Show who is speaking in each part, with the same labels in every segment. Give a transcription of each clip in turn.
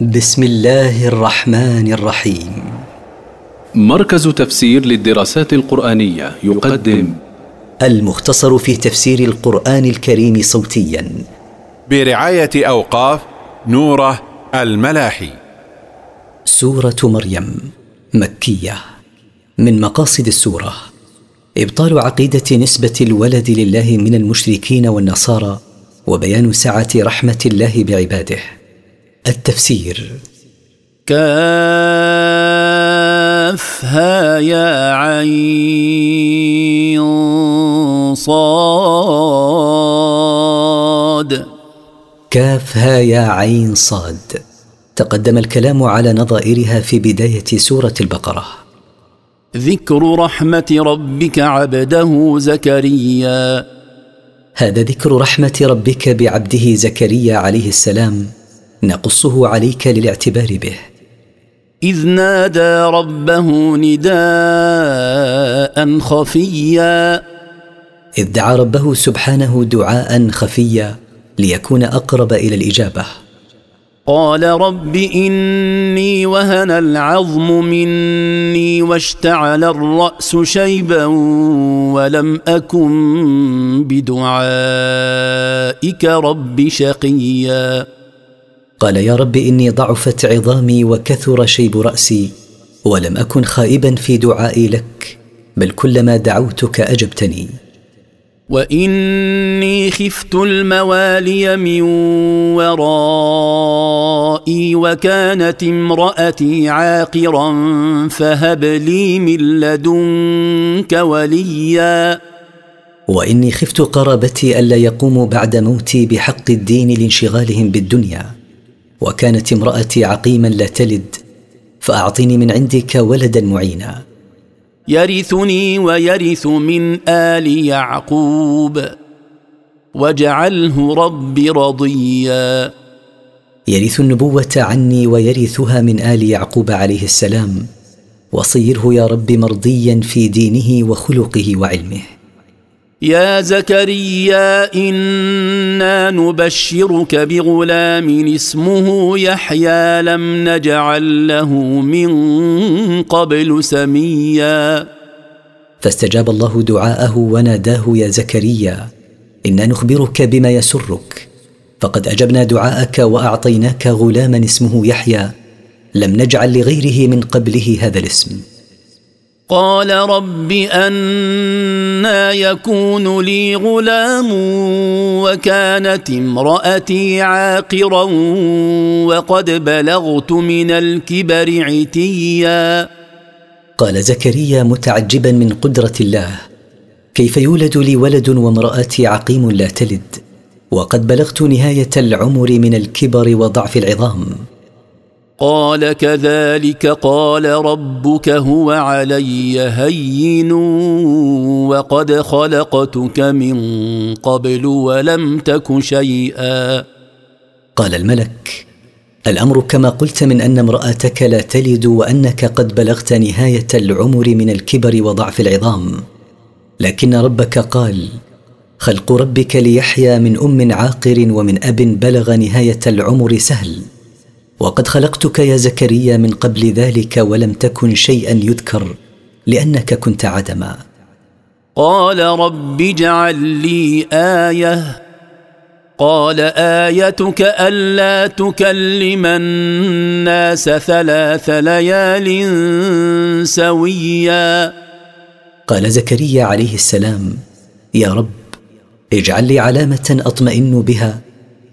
Speaker 1: بسم الله الرحمن الرحيم.
Speaker 2: مركز تفسير للدراسات القرآنية يقدم
Speaker 1: المختصر في تفسير القرآن الكريم صوتيا.
Speaker 3: برعاية أوقاف نوره الملاحي.
Speaker 1: سورة مريم مكية. من مقاصد السورة إبطال عقيدة نسبة الولد لله من المشركين والنصارى وبيان سعة رحمة الله بعباده. التفسير.
Speaker 4: كافها يا عين صاد.
Speaker 1: كافها يا عين صاد. تقدم الكلام على نظائرها في بداية سورة البقرة.
Speaker 4: ذكر رحمة ربك عبده زكريا.
Speaker 1: هذا ذكر رحمة ربك بعبده زكريا عليه السلام. نقصه عليك للاعتبار به.
Speaker 4: إذ نادى ربه نداء خفيا.
Speaker 1: إذ دعا ربه سبحانه دعاء خفيا ليكون أقرب إلى الإجابة.
Speaker 4: قال رب إني وهن العظم مني واشتعل الرأس شيبا ولم أكن بدعائك رب شقيا.
Speaker 1: قال يا رب إني ضعفت عظامي وكثر شيب رأسي ولم أكن خائبا في دعائي لك بل كلما دعوتك أجبتني.
Speaker 4: وإني خفت الموالي من ورائي وكانت امرأتي عاقرا فهب لي من لدنك وليا.
Speaker 1: وإني خفت قرابتي ألا يقوموا بعد موتي بحق الدين لانشغالهم بالدنيا. وكانت امرأتي عقيما لا تلد فأعطني من عندك ولدا معينا.
Speaker 4: يرثني ويرث من آل يعقوب واجعله رب رضيا.
Speaker 1: يرث النبوة عني ويرثها من آل يعقوب عليه السلام وصيره يا رب مرضيا في دينه وخلقه وعلمه.
Speaker 4: يا زكريا إنا نبشرك بغلام اسمه يحيى لم نجعل له من قبل سميا.
Speaker 1: فاستجاب الله دعاءه وناداه يا زكريا إنا نخبرك بما يسرك. فقد أجبنا دعاءك وأعطيناك غلاما اسمه يحيى لم نجعل لغيره من قبله هذا الاسم.
Speaker 4: قال رب أنا يكون لي غلام وكانت امرأتي عاقرا وقد بلغت من الكبر عتيا.
Speaker 1: قال زكريا متعجبا من قدرة الله كيف يولد لي ولد وامرأتي عقيم لا تلد وقد بلغت نهاية العمر من الكبر وضعف العظام.
Speaker 4: قال كذلك قال ربك هو علي هين وقد خلقتك من قبل ولم تك شيئا.
Speaker 1: قال الملك الأمر كما قلت من أن امرأتك لا تلد وأنك قد بلغت نهاية العمر من الكبر وضعف العظام. لكن ربك قال خلق ربك ليحيى من أم عاقر ومن أب بلغ نهاية العمر سهل. وقد خلقتك يا زكريا من قبل ذلك ولم تكن شيئا يذكر لأنك كنت عدما.
Speaker 4: قال رب اجعل لي آية. قال آيتك ألا تكلم الناس ثلاث ليال سويا.
Speaker 1: قال زكريا عليه السلام يا رب اجعل لي علامة أطمئن بها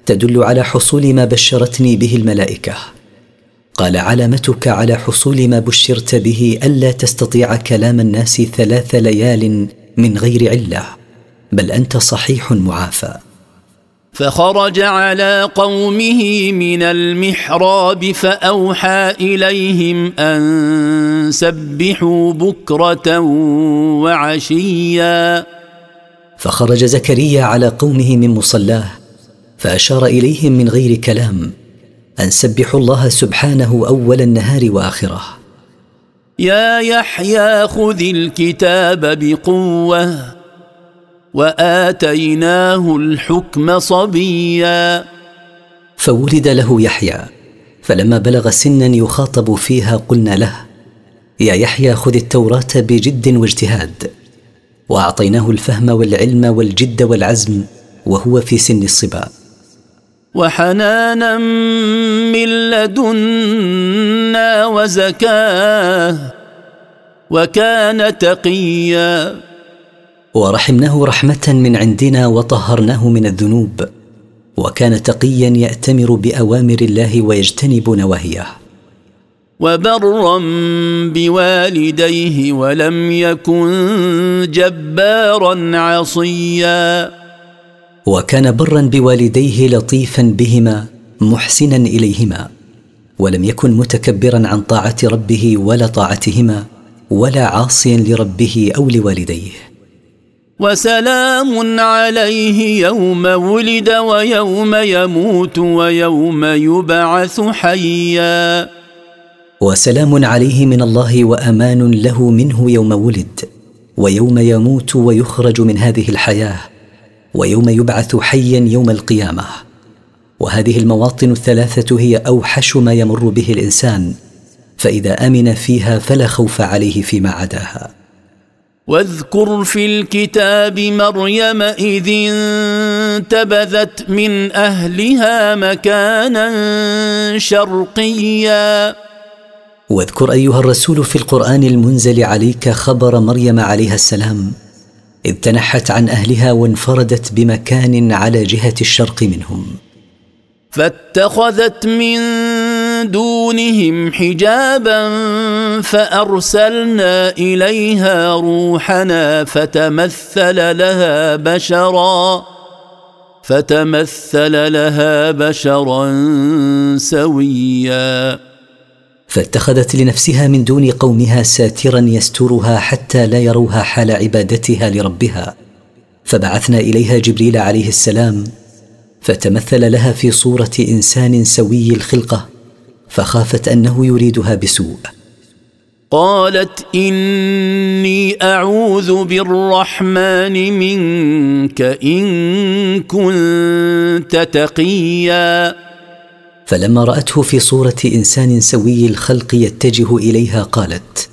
Speaker 1: تدل على حصول ما بشرتني به الملائكة. قال علامتك على حصول ما بشرت به ألا تستطيع كلام الناس ثلاث ليال من غير علة بل أنت صحيح معافى.
Speaker 4: فخرج على قومه من المحراب فأوحى إليهم أن سبحوا بكرة وعشيا.
Speaker 1: فخرج زكريا على قومه من مصلاه فأشار إليهم من غير كلام أن سبحوا الله سبحانه أول النهار وآخره.
Speaker 4: يا يحيى خذ الكتاب بقوة وآتيناه الحكم صبيا.
Speaker 1: فولد له يحيى فلما بلغ سنا يخاطب فيها قلنا له يا يحيى خذ التوراة بجد واجتهاد وأعطيناه الفهم والعلم والجد والعزم وهو في سن الصبا.
Speaker 4: وحنانا من لدنا وزكاة وكان تقيا.
Speaker 1: ورحمناه رحمة من عندنا وطهرناه من الذنوب وكان تقيا يأتمر بأوامر الله ويجتنب نواهيه.
Speaker 4: وبرا بوالديه ولم يكن جبارا عصيا.
Speaker 1: وكان برا بوالديه لطيفا بهما محسنا إليهما ولم يكن متكبرا عن طاعة ربه ولا طاعتهما ولا عاصيا لربه أو لوالديه.
Speaker 4: وسلام عليه يوم ولد ويوم يموت ويوم يبعث حيا.
Speaker 1: وسلام عليه من الله وأمان له منه يوم ولد ويوم يموت ويخرج من هذه الحياة ويوم يبعث حيا يوم القيامة. وهذه المواطن الثلاثة هي أوحش ما يمر به الإنسان فإذا آمن فيها فلا خوف عليه فيما عداها.
Speaker 4: واذكر في الكتاب مريم إذ انتبذت من أهلها مكانا شرقيا.
Speaker 1: واذكر أيها الرسول في القرآن المنزل عليك خبر مريم عليها السلام إذ تنحت عن أهلها وانفردت بمكان على جهة الشرق منهم.
Speaker 4: فاتخذت من دونهم حجابا فأرسلنا إليها روحنا فتمثل لها بشرا فتمثل لها بشرا سويا.
Speaker 1: فاتخذت لنفسها من دون قومها ساترا يسترها حتى لا يروها حال عبادتها لربها. فبعثنا إليها جبريل عليه السلام فتمثل لها في صورة إنسان سوي الخلقة فخافت أنه يريدها بسوء.
Speaker 4: قالت إني أعوذ بالرحمن منك إن كنت تقيا.
Speaker 1: فلما رأته في صورة إنسان سوي الخلق يتجه إليها قالت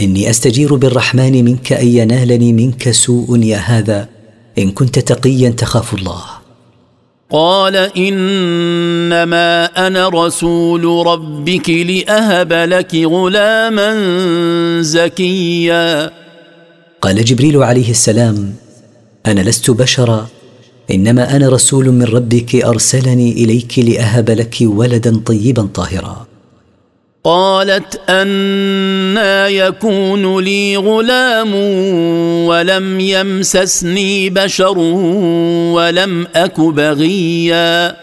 Speaker 1: إني أستجير بالرحمن منك أن ينالني منك سوء يا هذا إن كنت تقيا تخاف الله.
Speaker 4: قال إنما أنا رسول ربك لأهب لك غلاما زكيا.
Speaker 1: قال جبريل عليه السلام أنا لست بشرا إنما أنا رسول من ربك أرسلني إليك لأهب لك ولدا طيبا طاهرا.
Speaker 4: قالت أنا يكون لي غلام ولم يمسسني بشر ولم أك بغيا.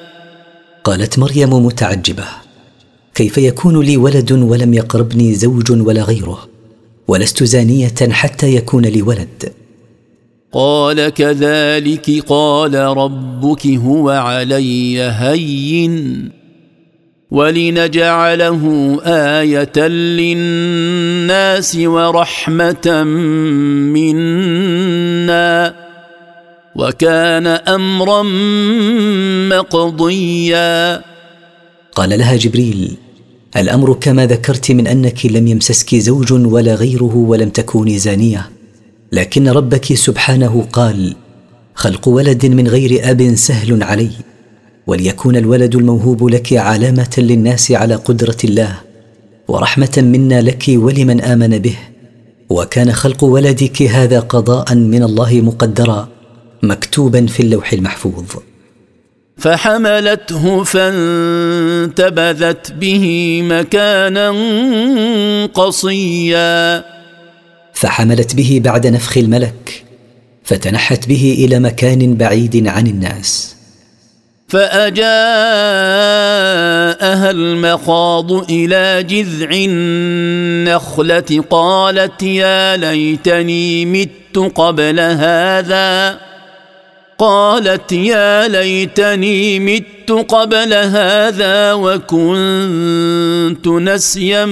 Speaker 1: قالت مريم متعجبة كيف يكون لي ولد ولم يقربني زوج ولا غيره ولست زانية حتى يكون لي ولد.
Speaker 4: قال كذلك قال ربك هو علي هين ولنجعله آية للناس ورحمة منا وكان أمرا مقضيا.
Speaker 1: قال لها جبريل الأمر كما ذكرت من أنك لم يمسسك زوج ولا غيره ولم تكوني زانية. لكن ربك سبحانه قال خلق ولد من غير أب سهل علي وليكون الولد الموهوب لك علامة للناس على قدرة الله ورحمة منا لك ولمن آمن به وكان خلق ولدك هذا قضاء من الله مقدرا مكتوبا في اللوح المحفوظ.
Speaker 4: فحملته فانتبذت به مكانا قصيا.
Speaker 1: فحملت به بعد نفخ الملك فتنحت به إلى مكان بعيد عن الناس.
Speaker 4: فأجاءها المخاض إلى جذع النخلة قالت يا ليتني مت قبل هذا. قالت يا ليتني مت قبل هذا وكنت نسيا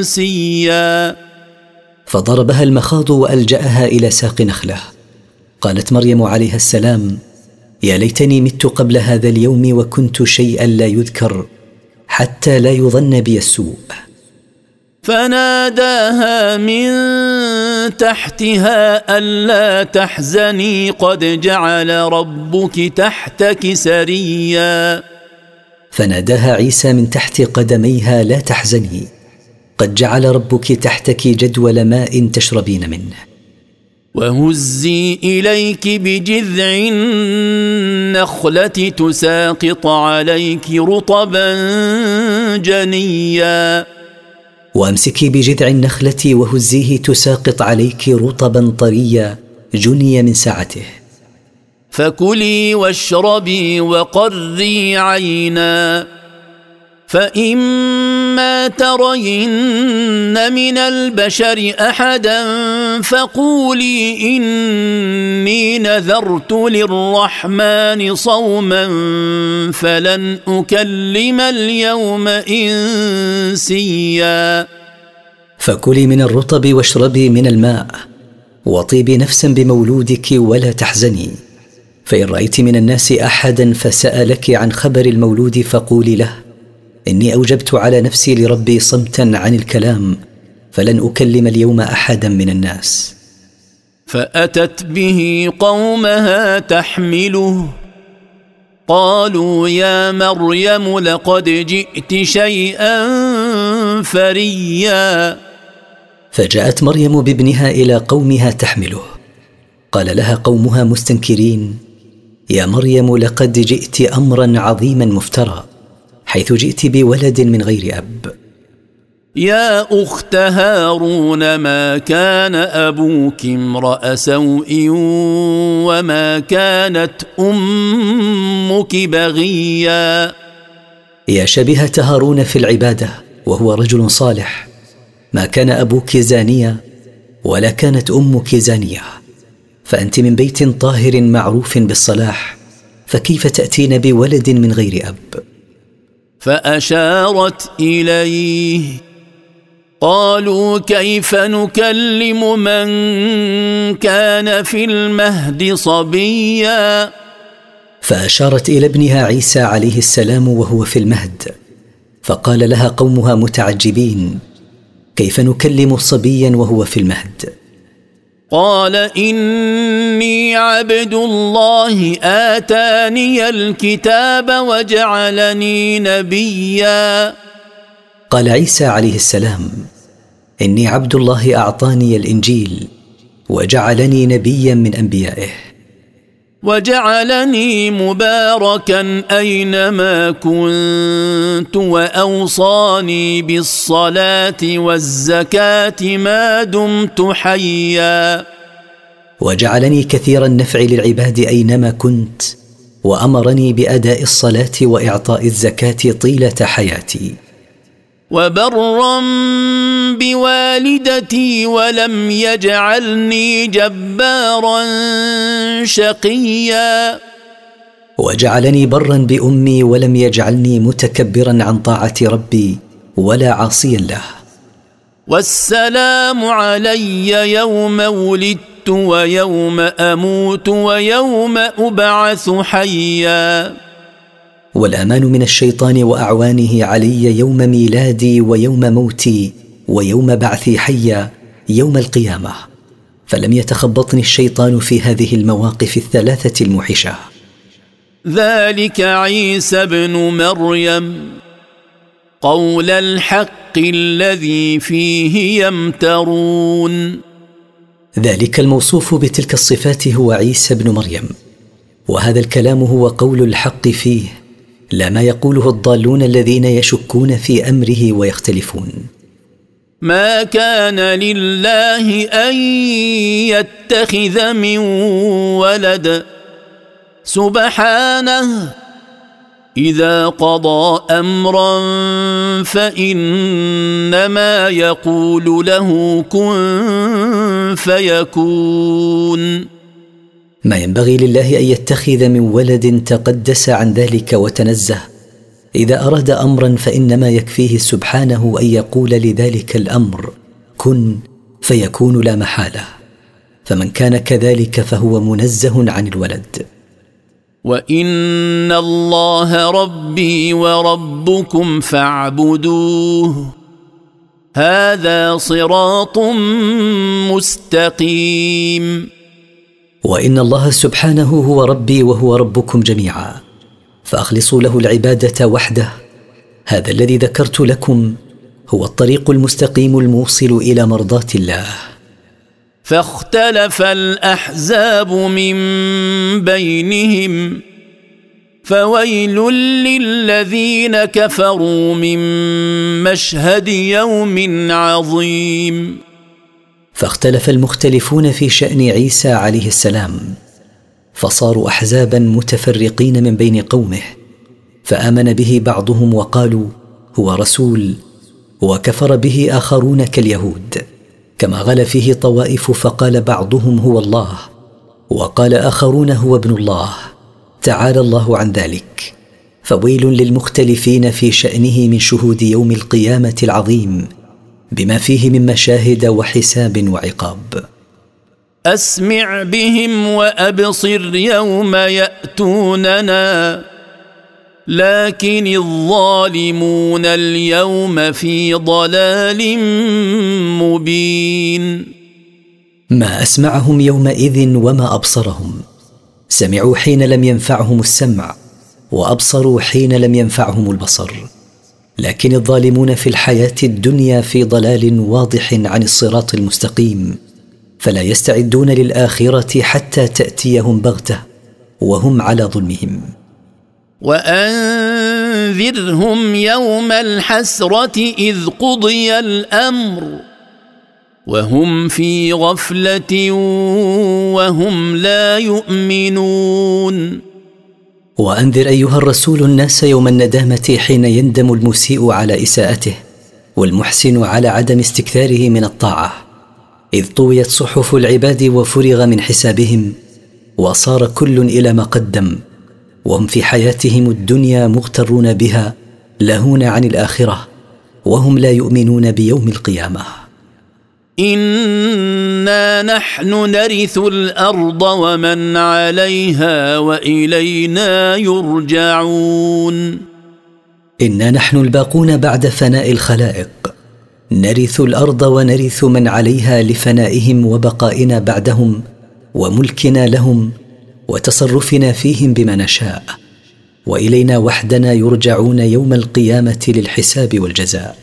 Speaker 4: منسيا.
Speaker 1: فضربها المخاض وألجأها إلى ساق نخلة. قالت مريم عليها السلام يا ليتني مت قبل هذا اليوم وكنت شيئا لا يذكر حتى لا يظن بي السوء.
Speaker 4: فناداها من تحتها ألا تحزني قد جعل ربك تحتك سريا.
Speaker 1: فناداها عيسى من تحت قدميها لا تحزني قد جعل ربك تحتك جدول ماء تشربين منه.
Speaker 4: وهزي إليك بجذع النخلة تساقط عليك رطبا جنيا.
Speaker 1: وامسكي بجذع النخلة وهزيه تساقط عليك رطبا طريا جني من سعته
Speaker 4: فكلي واشربي وقري عينا. فإما ترين من البشر أحدا فقولي إني نذرت للرحمن صوما فلن أكلم اليوم إنسيا.
Speaker 1: فكلي من الرطب واشربي من الماء وطيبي نفسا بمولودك ولا تحزني. فإن رأيت من الناس أحدا فسألك عن خبر المولود فقولي له. إني أوجبت على نفسي لربي صمتا عن الكلام فلن أكلم اليوم أحدا من الناس.
Speaker 4: فأتت به قومها تحمله. قالوا يا مريم لقد جئت شيئا فريا.
Speaker 1: فجاءت مريم بابنها إلى قومها تحمله. قال لها قومها مستنكرين يا مريم لقد جئت أمرا عظيما مفترى. حيث جئت بولد من غير أب.
Speaker 4: يا أخت هارون ما كان أبوك امرأ سوء وما كانت أمك بغيا؟
Speaker 1: يا شبيهه هارون في العبادة وهو رجل صالح. ما كان أبوك زانيا ولا كانت أمك زانيه فأنت من بيت طاهر معروف بالصلاح فكيف تأتين بولد من غير أب؟
Speaker 4: فأشارت إليه. قالوا كيف نكلم من كان في المهد صبيا؟
Speaker 1: فأشارت إلى ابنها عيسى عليه السلام وهو في المهد. فقال لها قومها متعجبين كيف نكلم صبيا وهو في المهد؟
Speaker 4: قال إني عبد الله آتاني الكتاب وجعلني نبيا.
Speaker 1: قال عيسى عليه السلام إني عبد الله أعطاني الإنجيل وجعلني نبيا من أنبيائه.
Speaker 4: وجعلني مباركا أينما كنت وأوصاني بالصلاة والزكاة ما دمت حيا.
Speaker 1: وجعلني كثير النفع للعباد أينما كنت وأمرني بأداء الصلاة وإعطاء الزكاة طيلة حياتي.
Speaker 4: وبرا بوالدتي ولم يجعلني جبارا شقيا.
Speaker 1: وجعلني برا بأمي ولم يجعلني متكبرا عن طاعة ربي ولا عاصيا له.
Speaker 4: والسلام علي يوم ولدت ويوم أموت ويوم أبعث حيا.
Speaker 1: والأمان من الشيطان وأعوانه علي يوم ميلادي ويوم موتي ويوم بعثي حيا يوم القيامة. فلم يتخبطني الشيطان في هذه المواقف الثلاثة الموحشة.
Speaker 4: ذلك عيسى ابن مريم. قول الحق الذي فيه يمترون.
Speaker 1: ذلك الموصوف بتلك الصفات هو عيسى ابن مريم. وهذا الكلام هو قول الحق فيه لا ما يقوله الضالون الذين يشكون في أمره ويختلفون.
Speaker 4: ما كان لله أن يتخذ من ولد. سبحانه إذا قضى أمرا فإنما يقول له كن فيكون.
Speaker 1: ما ينبغي لله أن يتخذ من ولد تقدس عن ذلك وتنزه. إذا أراد أمرا فإنما يكفيه سبحانه أن يقول لذلك الأمر كن فيكون لا محالة. فمن كان كذلك فهو منزه عن الولد.
Speaker 4: وإن الله ربي وربكم فاعبدوه. هذا صراط مستقيم.
Speaker 1: وإن الله سبحانه هو ربي وهو ربكم جميعا. فأخلصوا له العبادة وحده. هذا الذي ذكرت لكم هو الطريق المستقيم الموصل إلى مرضاة الله.
Speaker 4: فاختلف الأحزاب من بينهم فويل للذين كفروا من مشهد يوم عظيم.
Speaker 1: فاختلف المختلفون في شأن عيسى عليه السلام. فصاروا احزابا متفرقين من بين قومه فآمن به بعضهم وقالوا هو رسول وكفر به آخرون كاليهود. كما غل فيه طوائف فقال بعضهم هو الله وقال آخرون هو ابن الله تعالى الله عن ذلك. فويل للمختلفين في شأنه من شهود يوم القيامة العظيم بما فيه من مشاهد وحساب وعقاب.
Speaker 4: أسمع بهم وأبصر يوم يأتوننا. لكن الظالمون اليوم في ضلال مبين.
Speaker 1: ما أسمعهم يومئذ وما أبصرهم. سمعوا حين لم ينفعهم السمع وأبصروا حين لم ينفعهم البصر. لكن الظالمون في الحياة الدنيا في ضلال واضح عن الصراط المستقيم. فلا يستعدون للآخرة حتى تأتيهم بغتة وهم على ظلمهم.
Speaker 4: وأنذرهم يوم الحسرة إذ قضي الأمر وهم في غفلة وهم لا يؤمنون.
Speaker 1: وأنذر أيها الرسول الناس يوم الندامة حين يندم المسيء على إساءته والمحسن على عدم استكثاره من الطاعة. إذ طويت صحف العباد وفرغ من حسابهم وصار كل إلى ما قدم وهم في حياتهم الدنيا مغترون بها لاهون عن الآخرة وهم لا يؤمنون بيوم القيامة.
Speaker 4: إنا نحن نرث الأرض ومن عليها وإلينا يرجعون.
Speaker 1: إنا نحن الباقون بعد فناء الخلائق نرث الأرض ونرث من عليها لفنائهم وبقائنا بعدهم وملكنا لهم وتصرفنا فيهم بما نشاء. وإلينا وحدنا يرجعون يوم القيامة للحساب والجزاء.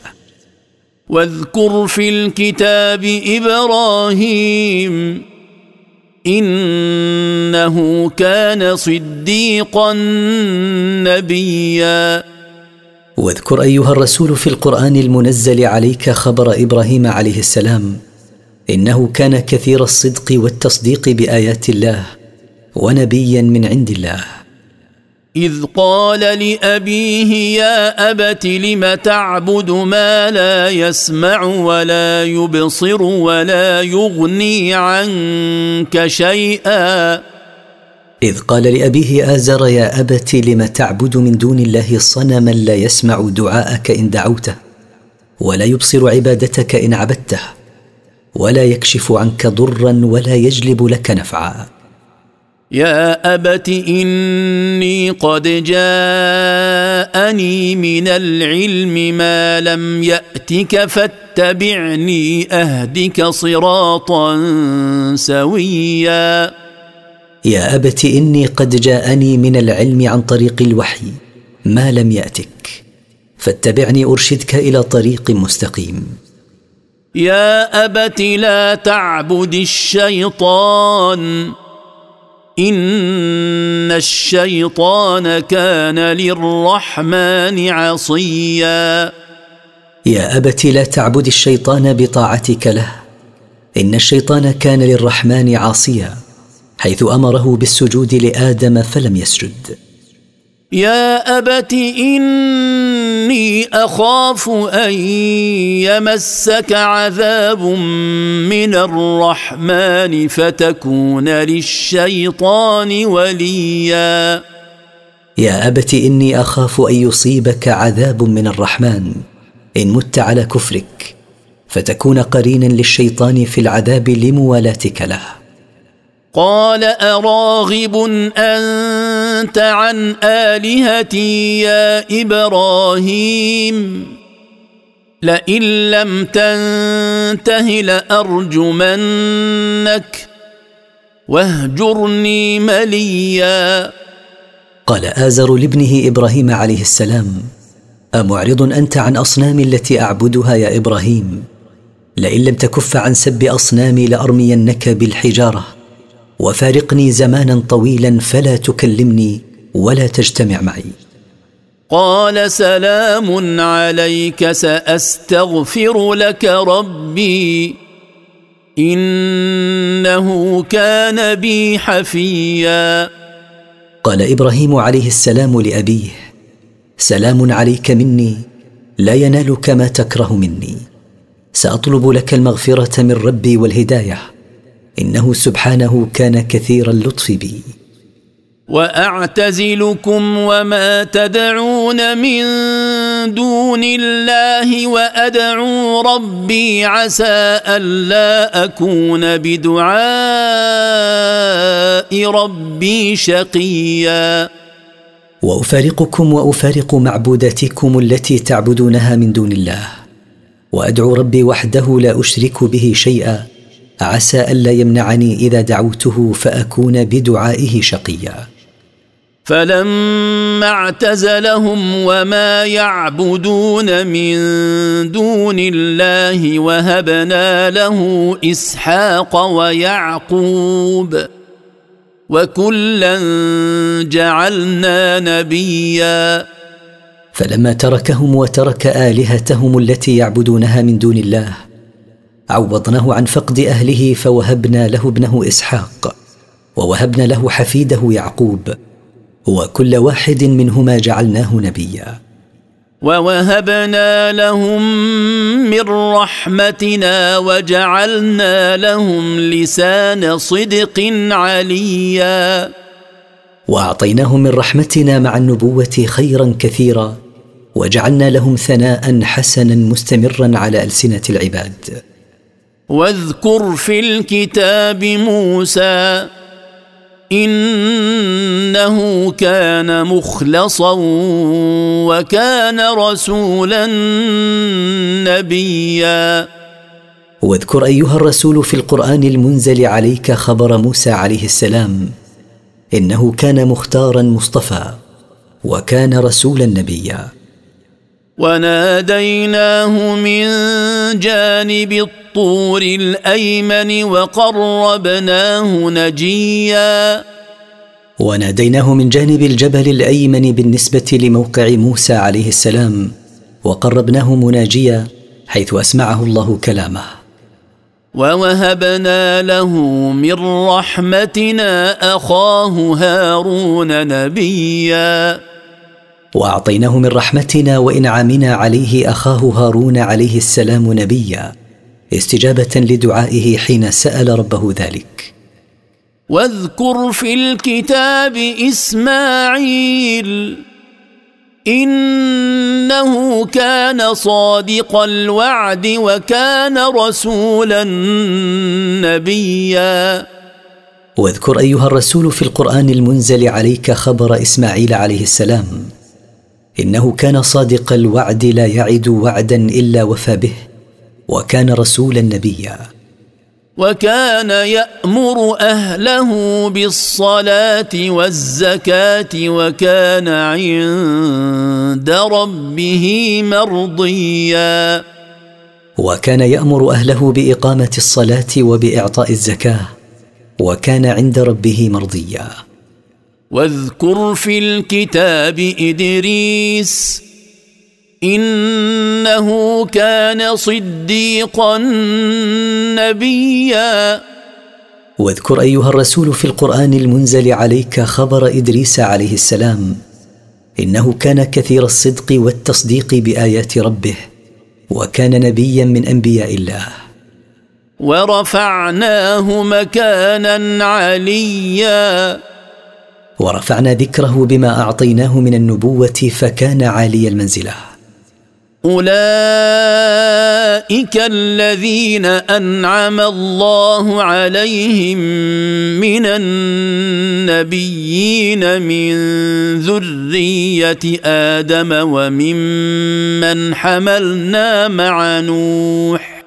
Speaker 4: واذكر في الكتاب إبراهيم إنه كان صديقا نبيا.
Speaker 1: واذكر أيها الرسول في القرآن المنزل عليك خبر إبراهيم عليه السلام إنه كان كثير الصدق والتصديق بآيات الله ونبيا من عند الله.
Speaker 4: إذ قال لأبيه يا أبت لم تعبد ما لا يسمع ولا يبصر ولا يغني عنك شيئا؟
Speaker 1: إذ قال لأبيه ازر يا أبت لم تعبد من دون الله صنما لا يسمع دعاءك إن دعوته ولا يبصر عبادتك إن عبدته ولا يكشف عنك ضرا ولا يجلب لك نفعا.
Speaker 4: يا أبت إني قد جاءني من العلم ما لم يأتك فاتبعني أهدك صراطا سويا.
Speaker 1: يا أبت إني قد جاءني من العلم عن طريق الوحي ما لم يأتك. فاتبعني أرشدك إلى طريق مستقيم.
Speaker 4: يا أبت لا تعبد الشيطان. إن الشيطان كان للرحمن عصيا.
Speaker 1: يا أبت لا تعبد الشيطان بطاعتك له. إن الشيطان كان للرحمن عاصيا. حيث أمره بالسجود لآدم فلم يسجد.
Speaker 4: يا أبت إني أخاف أن يمسك عذاب من الرحمن فتكون للشيطان وليا.
Speaker 1: يا أبت إني أخاف أن يصيبك عذاب من الرحمن. إن مت على كفرك فتكون قرينا للشيطان في العذاب لموالاتك له.
Speaker 4: قال أراغب أنت عن آلهتي يا إبراهيم؟ لئن لم تنته لأرجمنك واهجرني مليا.
Speaker 1: قال آزر لابنه إبراهيم عليه السلام أمعرض أنت عن اصنامي التي أعبدها يا إبراهيم؟ لئن لم تكف عن سب أصنامي لأرمينك بالحجارة. وفارقني زمانا طويلا فلا تكلمني ولا تجتمع معي.
Speaker 4: قال سلام عليك سأستغفر لك ربي. إنه كان بي حفيا.
Speaker 1: قال إبراهيم عليه السلام لأبيه سلام عليك مني لا ينالك ما تكره مني. سأطلب لك المغفرة من ربي والهداية. إنه سبحانه كان كثير اللطف بي
Speaker 4: وأعتزلكم وما تدعون من دون الله وأدعو ربي عسى ألا أكون بدعاء ربي شقيا.
Speaker 1: وأفارقكم وأفارق معبوداتكم التي تعبدونها من دون الله. وأدعو ربي وحده لا أشرك به شيئا. عسى ألا يمنعني إذا دعوته فأكون بدعائه شقيا.
Speaker 4: فلما اعتزلهم وما يعبدون من دون الله وهبنا له إسحاق ويعقوب وكلا جعلنا نبيا.
Speaker 1: فلما تركهم وترك آلهتهم التي يعبدونها من دون الله عوضناه عن فقد أهله فوهبنا له ابنه إسحاق ووهبنا له حفيده يعقوب وكل واحد منهما جعلناه نبيا.
Speaker 4: ووهبنا لهم من رحمتنا وجعلنا لهم لسان صدق عليا.
Speaker 1: واعطيناهم من رحمتنا مع النبوة خيرا كثيرا وجعلنا لهم ثناء حسنا مستمرا على ألسنة العباد.
Speaker 4: واذكر في الكتاب موسى إنه كان مخلصا وكان رسولا نبيا.
Speaker 1: واذكر أيها الرسول في القرآن المنزل عليك خبر موسى عليه السلام إنه كان مختارا مصطفى وكان رسولا نبيا.
Speaker 4: وناديناه من جانب الطور الأيمن وقربناه نجيا.
Speaker 1: وناديناه من جانب الجبل الأيمن بالنسبة لموقع موسى عليه السلام وقربناه مناجيا حيث أسمعه الله كلامه.
Speaker 4: ووهبنا له من رحمتنا أخاه هارون نبيا.
Speaker 1: وأعطيناه من رحمتنا وإنعامنا عليه أخاه هارون عليه السلام نبيا. استجابة لدعائه حين سأل ربه ذلك.
Speaker 4: واذكر في الكتاب إسماعيل إنه كان صادق الوعد وكان رسولا نبيا.
Speaker 1: واذكر أيها الرسول في القرآن المنزل عليك خبر إسماعيل عليه السلام. إنه كان صادق الوعد لا يعد وعدا إلا وفى به. وكان رسولا نبيا.
Speaker 4: وكان يأمر أهله بالصلاة والزكاة وكان عند ربه مرضيا.
Speaker 1: وكان يأمر أهله بإقامة الصلاة وبإعطاء الزكاة وكان عند ربه مرضيا.
Speaker 4: واذكر في الكتاب إدريس إنه كان صديقا نبيا.
Speaker 1: واذكر أيها الرسول في القرآن المنزل عليك خبر إدريس عليه السلام إنه كان كثير الصدق والتصديق بآيات ربه وكان نبيا من أنبياء الله.
Speaker 4: ورفعناه مكانا عليا.
Speaker 1: ورفعنا ذكره بما أعطيناه من النبوة فكان عالي المنزلة.
Speaker 4: اولئك الذين انعم الله عليهم من النبيين من ذريه آدم وممن حملنا مع نوح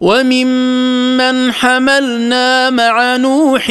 Speaker 4: وممن حملنا مع نوح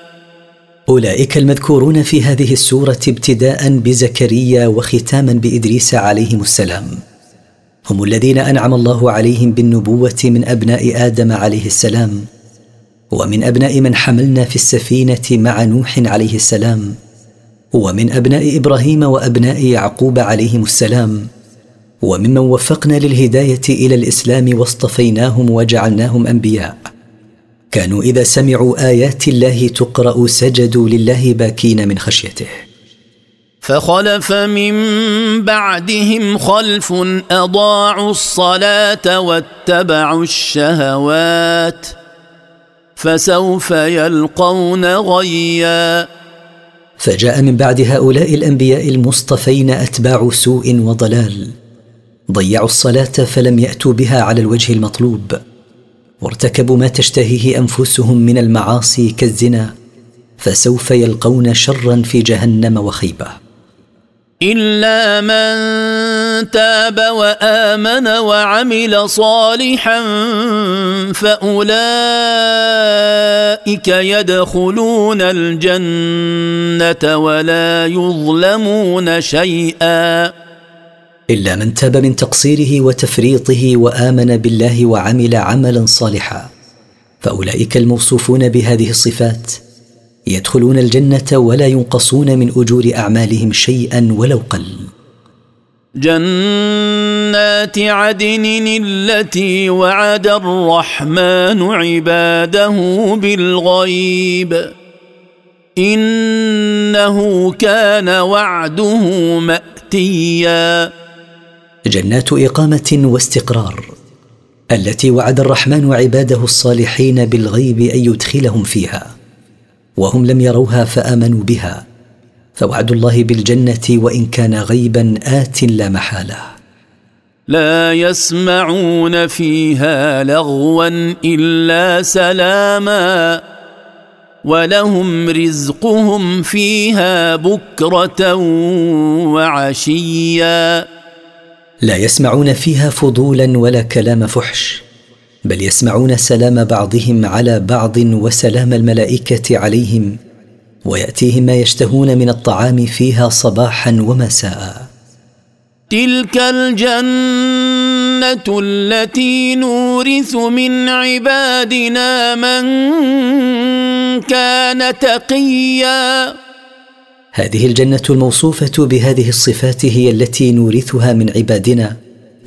Speaker 1: أولئك المذكورون في هذه السورة ابتداء بزكريا وختاما بإدريس عليهم السلام. هم الذين أنعم الله عليهم بالنبوة من أبناء آدم عليه السلام ومن أبناء من حملنا في السفينة مع نوح عليه السلام ومن أبناء إبراهيم وأبناء يعقوب عليهم السلام وممن وفقنا للهداية إلى الإسلام واصطفيناهم وجعلناهم أنبياء. كانوا إذا سمعوا آيات الله تقرأ سجدوا لله باكين من خشيته.
Speaker 4: فخلف من بعدهم خلف أضاعوا الصلاة واتبعوا الشهوات فسوف يلقون غيا.
Speaker 1: فجاء من بعد هؤلاء الأنبياء المصطفين أتباع سوء وضلال ضيعوا الصلاة فلم يأتوا بها على الوجه المطلوب. وارتكبوا ما تشتهيه أنفسهم من المعاصي كالزنا فسوف يلقون شرا في جهنم وخيبة.
Speaker 4: إلا من تاب وآمن وعمل صالحا فأولئك يدخلون الجنة ولا يظلمون شيئا.
Speaker 1: إلا من تاب من تقصيره وتفريطه وآمن بالله وعمل عملا صالحا. فأولئك الموصوفون بهذه الصفات يدخلون الجنة ولا ينقصون من أجور أعمالهم شيئا ولو قل.
Speaker 4: جنات عدن التي وعد الرحمن عباده بالغيب. إنه كان وعده ماتيا.
Speaker 1: جنات إقامة واستقرار التي وعد الرحمن عباده الصالحين بالغيب أن يدخلهم فيها وهم لم يروها فآمنوا بها فوعد الله بالجنة وإن كان غيبا آت لا محالة.
Speaker 4: لا يسمعون فيها لغوا إلا سلاما ولهم رزقهم فيها بكرة وعشيا.
Speaker 1: لا يسمعون فيها فضولا ولا كلام فحش بل يسمعون سلام بعضهم على بعض وسلام الملائكة عليهم ويأتيهم ما يشتهون من الطعام فيها صباحا ومساء.
Speaker 4: تلك الجنة التي نورث من عبادنا من كان تقيا.
Speaker 1: هذه الجنة الموصوفة بهذه الصفات هي التي نورثها من عبادنا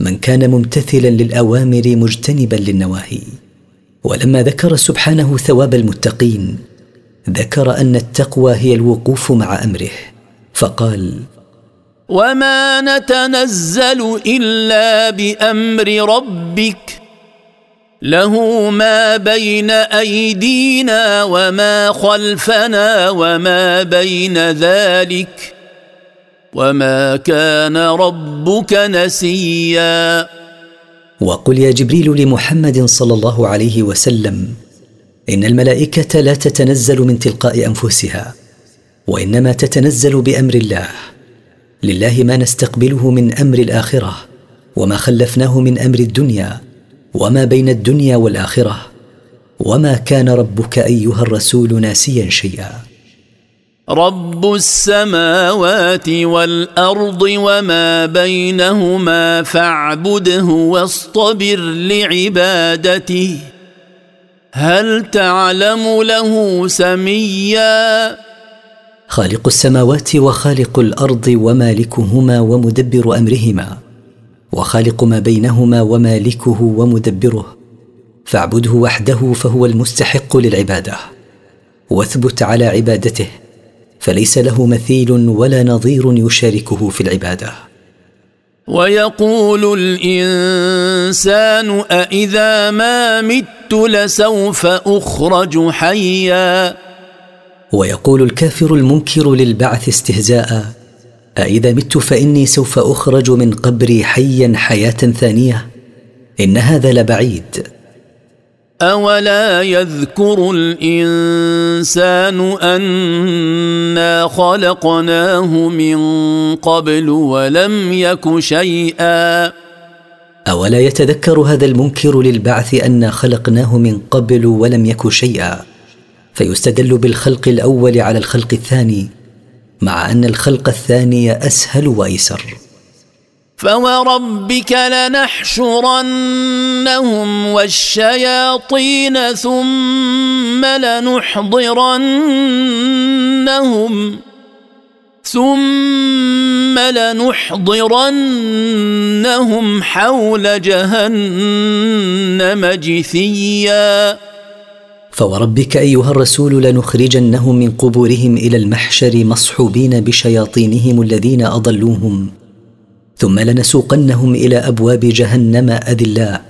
Speaker 1: من كان ممتثلا للأوامر مجتنبا للنواهي. ولما ذكر سبحانه ثواب المتقين ذكر أن التقوى هي الوقوف مع أمره فقال
Speaker 4: وما نتنزل إلا بأمر ربك له ما بين أيدينا وما خلفنا وما بين ذلك وما كان ربك نسيا.
Speaker 1: وقل يا جبريل لمحمد صلى الله عليه وسلم إن الملائكة لا تتنزل من تلقاء أنفسها وإنما تتنزل بأمر الله لله ما نستقبله من أمر الآخرة وما خلفناه من أمر الدنيا وما بين الدنيا والآخرة وما كان ربك أيها الرسول ناسيا شيئا.
Speaker 4: رب السماوات والأرض وما بينهما فاعبده واصطبر لعبادته. هل تعلم له سميا؟
Speaker 1: خالق السماوات وخالق الأرض ومالكهما ومدبر أمرهما. وخالق ما بينهما ومالكه ومدبره فاعبده وحده فهو المستحق للعبادة واثبت على عبادته فليس له مثيل ولا نظير يشاركه في العبادة.
Speaker 4: ويقول الإنسان أإذا ما مت لسوف أخرج حيا.
Speaker 1: ويقول الكافر المنكر للبعث استهزاء أإذا مت فإني سوف أخرج من قبري حيا حياة ثانية. إن هذا لبعيد.
Speaker 4: أولا يذكر الإنسان أنا خلقناه من قبل ولم يك شيئا.
Speaker 1: أولا يتذكر هذا المنكر للبعث أنا خلقناه من قبل ولم يك شيئا. فيستدل بالخلق الأول على الخلق الثاني. مع أن الخلق الثاني أسهل وأيسر.
Speaker 4: فوربك لنحشرنهم والشياطين ثم لنحضرنهم ثم لنحضرنهم حول جهنم جثيا
Speaker 1: فوربك أيها الرسول لنخرجنهم من قبورهم إلى المحشر مصحوبين بشياطينهم الذين أضلوهم ثم لنسوقنهم إلى أبواب جهنم أذلاء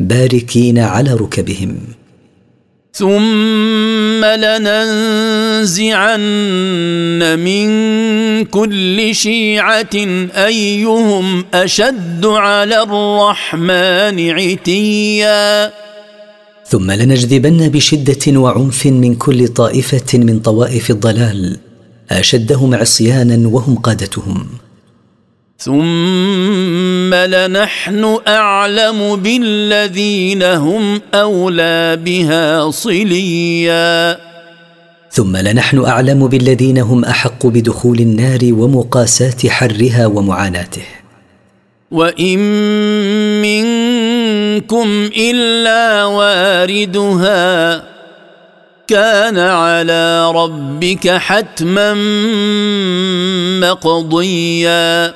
Speaker 1: باركين على ركبهم.
Speaker 4: ثم لننزعن من كل شيعة أيهم أشد على الرحمن عتيا.
Speaker 1: ثم لنجذبن بشدة وعنف من كل طائفة من طوائف الضلال أشدهم عصيانا وهم قادتهم.
Speaker 4: ثم لنحن أعلم بالذين هم أولى بها صليا.
Speaker 1: ثم لنحن أعلم بالذين هم أحق بدخول النار ومقاساه حرها ومعاناته.
Speaker 4: وإن منكم إلا واردها. كان على ربك حتما مقضيا.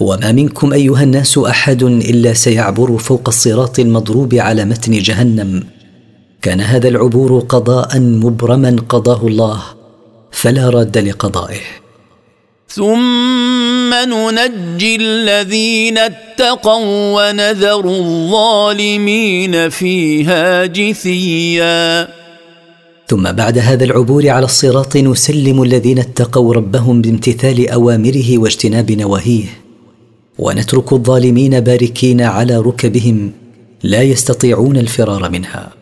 Speaker 1: وما منكم أيها الناس أحد إلا سيعبر فوق الصراط المضروب على متن جهنم. كان هذا العبور قضاء مبرما قضاه الله فلا راد لقضائه.
Speaker 4: ثم ننجي الذين اتقوا ونذر الظالمين فيها جثيا.
Speaker 1: ثم بعد هذا العبور على الصراط نسلم الذين اتقوا ربهم بامتثال أوامره واجتناب نواهيه. ونترك الظالمين باركين على ركبهم لا يستطيعون الفرار منها.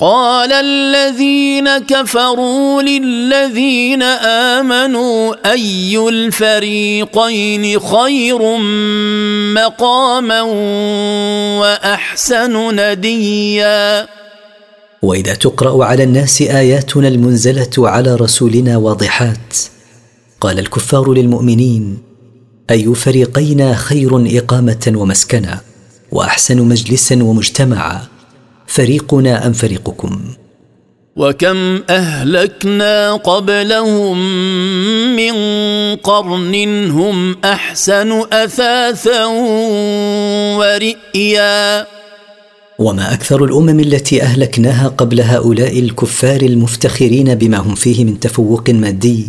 Speaker 4: قال الذين كفروا للذين آمنوا أي الفريقين خير مقاما وأحسن نديا؟
Speaker 1: وإذا تقرأ على الناس آياتنا المنزلة على رسولنا واضحات قال الكفار للمؤمنين أي فريقينا خير إقامة ومسكنا وأحسن مجلسا ومجتمعا؟ فريقنا أم فريقكم؟
Speaker 4: وكم أهلكنا قبلهم من قرن هم أحسن أثاثا ورئيا.
Speaker 1: وما أكثر الأمم التي أهلكناها قبل هؤلاء الكفار المفتخرين بما هم فيه من تفوق مادي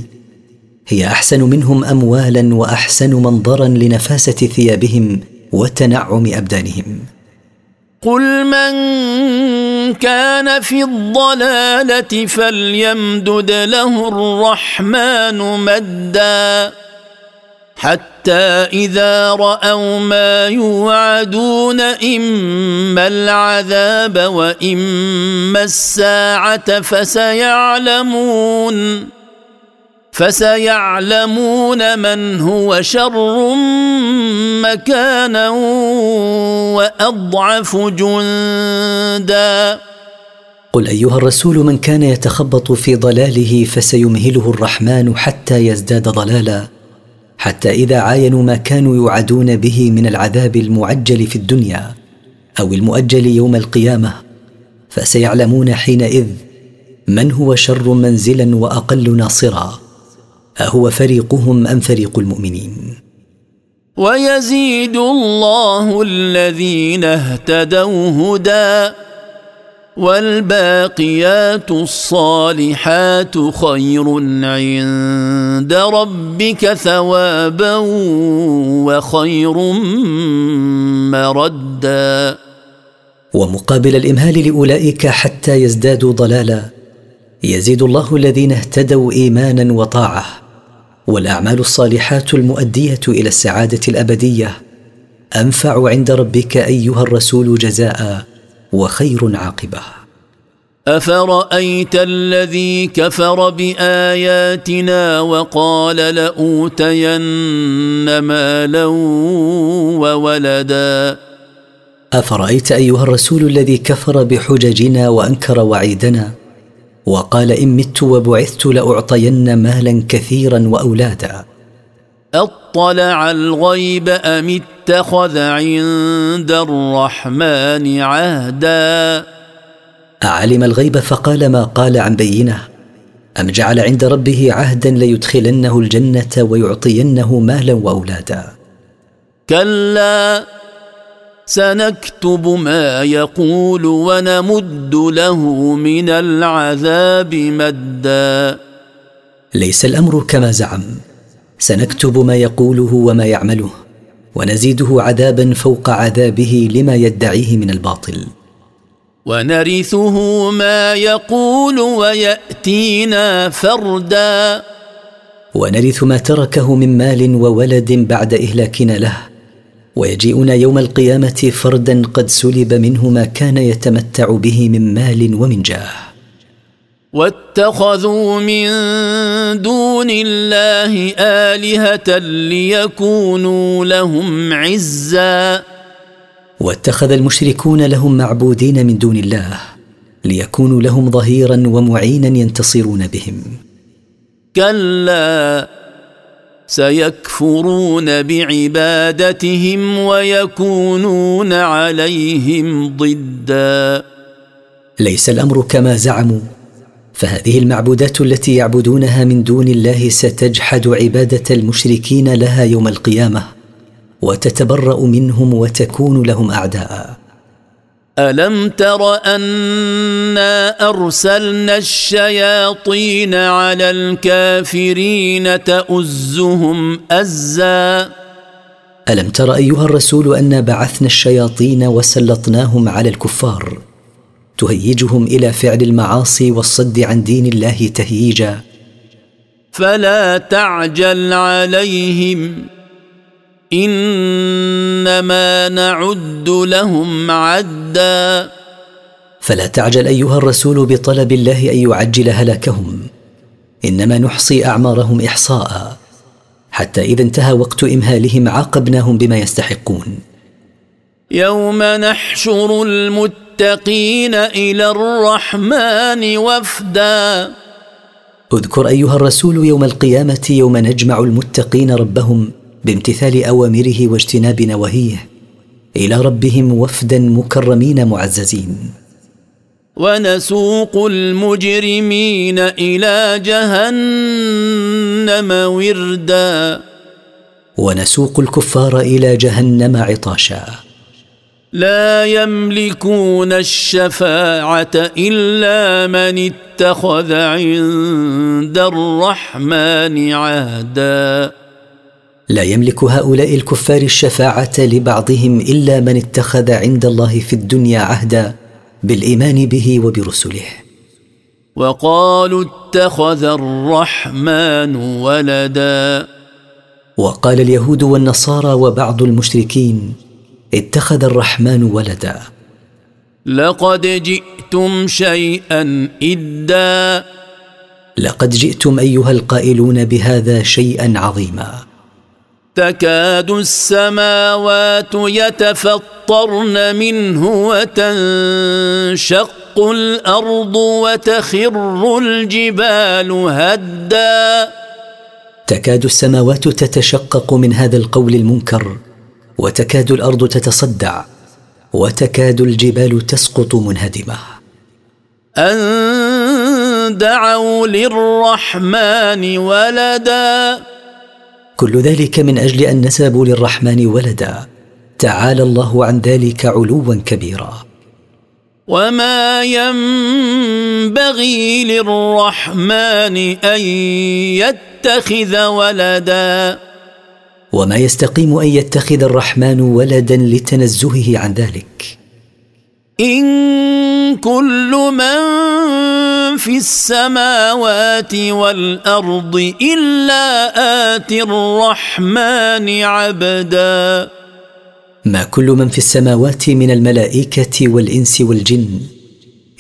Speaker 1: هي أحسن منهم اموالا وأحسن منظرا لنفاسة ثيابهم وتنعم أبدانهم.
Speaker 4: قل من كان في الضلاله فليمدد له الرحمن مدا حتى اذا راوا ما يوعدون اما العذاب واما الساعة فسيعلمون فسيعلمون من هو شر مكانا وأضعف جندا.
Speaker 1: قل أيها الرسول من كان يتخبط في ضلاله فسيمهله الرحمن حتى يزداد ضلالا حتى إذا عاينوا ما كانوا يوعدون به من العذاب المعجل في الدنيا أو المؤجل يوم القيامة. فسيعلمون حينئذ من هو شر منزلا وأقل ناصرا. أهو فريقهم أم فريق المؤمنين؟
Speaker 4: ويزيد الله الذين اهتدوا هدى والباقيات الصالحات خير عند ربك ثوابا وخير مردا.
Speaker 1: ومقابل الإمهال لأولئك حتى يزدادوا ضلالا يزيد الله الذين اهتدوا ايمانا وطاعة. والأعمال الصالحات المؤدية إلى السعادة الأبدية. أنفع عند ربك أيها الرسول جزاء وخير عاقبة.
Speaker 4: أفرأيت الذي كفر بآياتنا وقال لأوتين مالا وولدا؟
Speaker 1: أفرأيت أيها الرسول الذي كفر بحججنا وأنكر وعيدنا؟ وقال ان مت وبعثت لأعطين مالا كثيرا وأولادا.
Speaker 4: أطلع الغيب أم اتخذ عند الرحمن عهدا؟
Speaker 1: أعلم الغيب فقال ما قال عن بينة. أم جعل عند ربه عهدا ليدخلنه الجنة ويعطينه مالا وأولادا.
Speaker 4: كلا. سنكتب ما يقول ونمد له من العذاب مدا.
Speaker 1: ليس الأمر كما زعم. سنكتب ما يقوله وما يعمله ونزيده عذابا فوق عذابه لما يدعيه من الباطل.
Speaker 4: ونرثه ما يقول ويأتينا فردا.
Speaker 1: ونرث ما تركه من مال وولد بعد إهلاكنا له ويجيئنا يوم القيامة فردا قد سلب منه ما كان يتمتع به من مال ومن جاه.
Speaker 4: واتخذوا من دون الله آلهة ليكونوا لهم عزا.
Speaker 1: واتخذ المشركون لهم معبودين من دون الله ليكونوا لهم ظهيرا ومعينا ينتصرون بهم.
Speaker 4: كلا سيكفرون بعبادتهم ويكونون عليهم ضدا.
Speaker 1: ليس الأمر كما زعموا فهذه المعبودات التي يعبدونها من دون الله ستجحد عبادة المشركين لها يوم القيامة وتتبرأ منهم وتكون لهم أعداء.
Speaker 4: الم تر انا ارسلنا الشياطين على الكافرين تؤزهم ازا
Speaker 1: الم تر ايها الرسول انا بعثنا الشياطين وسلطناهم على الكفار تهيجهم إلى فعل المعاصي والصد عن دين الله تهييجا
Speaker 4: فلا تعجل عليهم إنما نعد لهم عدا.
Speaker 1: فلا تعجل أيها الرسول بطلب الله أن يعجل هلاكهم إنما نحصي أعمارهم إحصاء. حتى إذا انتهى وقت إمهالهم عاقبناهم بما يستحقون.
Speaker 4: يوم نحشر المتقين إلى الرحمن وفدا.
Speaker 1: اذكر أيها الرسول يوم القيامة يوم نجمع المتقين ربهم بامتثال أوامره واجتناب نواهيه. إلى ربهم وفدا مكرمين معززين.
Speaker 4: ونسوق المجرمين إلى جهنم وردا.
Speaker 1: ونسوق الكفار إلى جهنم عطاشا.
Speaker 4: لا يملكون الشفاعة إلا من اتخذ عند الرحمن عهدا.
Speaker 1: لا يملك هؤلاء الكفار الشفاعة لبعضهم إلا من اتخذ عند الله في الدنيا عهدا بالإيمان به وبرسله.
Speaker 4: وقالوا اتخذ الرحمن ولدا.
Speaker 1: وقال اليهود والنصارى وبعض المشركين اتخذ الرحمن ولدا.
Speaker 4: لقد جئتم شيئا إدا.
Speaker 1: لقد جئتم أيها القائلون بهذا شيئا عظيما.
Speaker 4: تكاد السماوات يتفطرن منه وتنشق الأرض وتخر الجبال هدا.
Speaker 1: تكاد السماوات تتشقق من هذا القول المنكر وتكاد الأرض تتصدع وتكاد الجبال تسقط منهدمة.
Speaker 4: أن دعوا للرحمن ولدا.
Speaker 1: كل ذلك من أجل أن نسبوا للرحمن ولدا. تعالى الله عن ذلك علوا كبيرا.
Speaker 4: وما ينبغي للرحمن ان يتخذ ولدا.
Speaker 1: وما يستقيم ان يتخذ الرحمن ولدا لتنزهه عن ذلك.
Speaker 4: إن كل من في السماوات والأرض إلا آتي الرحمن عبدا.
Speaker 1: ما كل من في السماوات من الملائكة والإنس والجن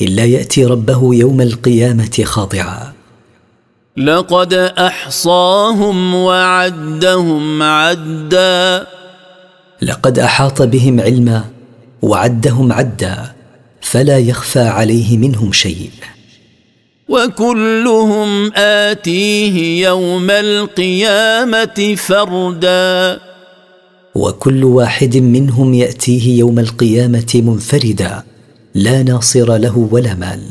Speaker 1: إلا يأتي ربه يوم القيامة خاضعا
Speaker 4: لقد أحصاهم وعدهم عدا.
Speaker 1: لقد أحاط بهم علما وعدهم عدا فلا يخفى عليه منهم شيء.
Speaker 4: وكلهم آتيه يوم القيامة فردا.
Speaker 1: وكل واحد منهم يأتيه يوم القيامة منفردا لا ناصر له ولا مال.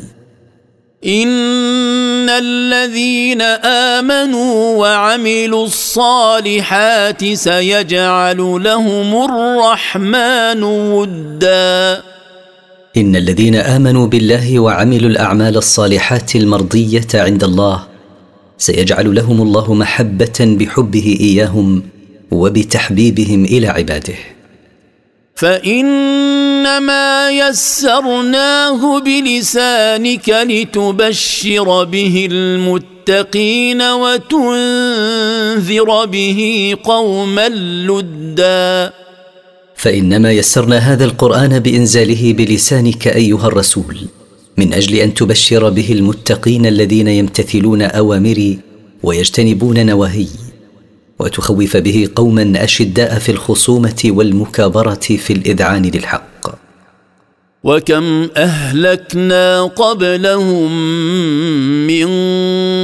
Speaker 4: ان الذين امنوا وعملوا الصالحات سيجعل لهم الرحمن ودا.
Speaker 1: ان الذين امنوا بالله وعملوا الاعمال الصالحات المرضيه عند الله سيجعل لهم الله محبه بحبه اياهم وبتحبيبهم إلى عباده.
Speaker 4: فإنما يسرناه بلسانك لتبشر به المتقين وتنذر به قوما لدا.
Speaker 1: فإنما يسرنا هذا القرآن بإنزاله بلسانك أيها الرسول من أجل أن تبشر به المتقين الذين يمتثلون أوامري ويجتنبون نواهي. وتخوف به قوما أشداء في الخصومة والمكابرة في الإذعان للحق.
Speaker 4: وكم أهلكنا قبلهم من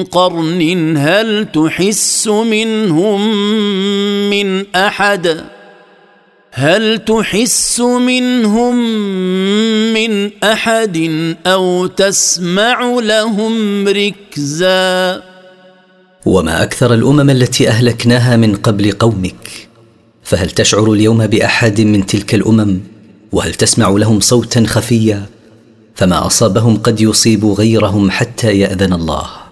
Speaker 4: قرن هل تحس منهم من أحد؟ هل تحس منهم من أحد أو تسمع لهم ركزا؟
Speaker 1: وما أكثر الأمم التي أهلكناها من قبل قومك. فهل تشعر اليوم بأحد من تلك الأمم؟ وهل تسمع لهم صوتا خفيا؟ فما أصابهم قد يصيب غيرهم حتى يأذن الله.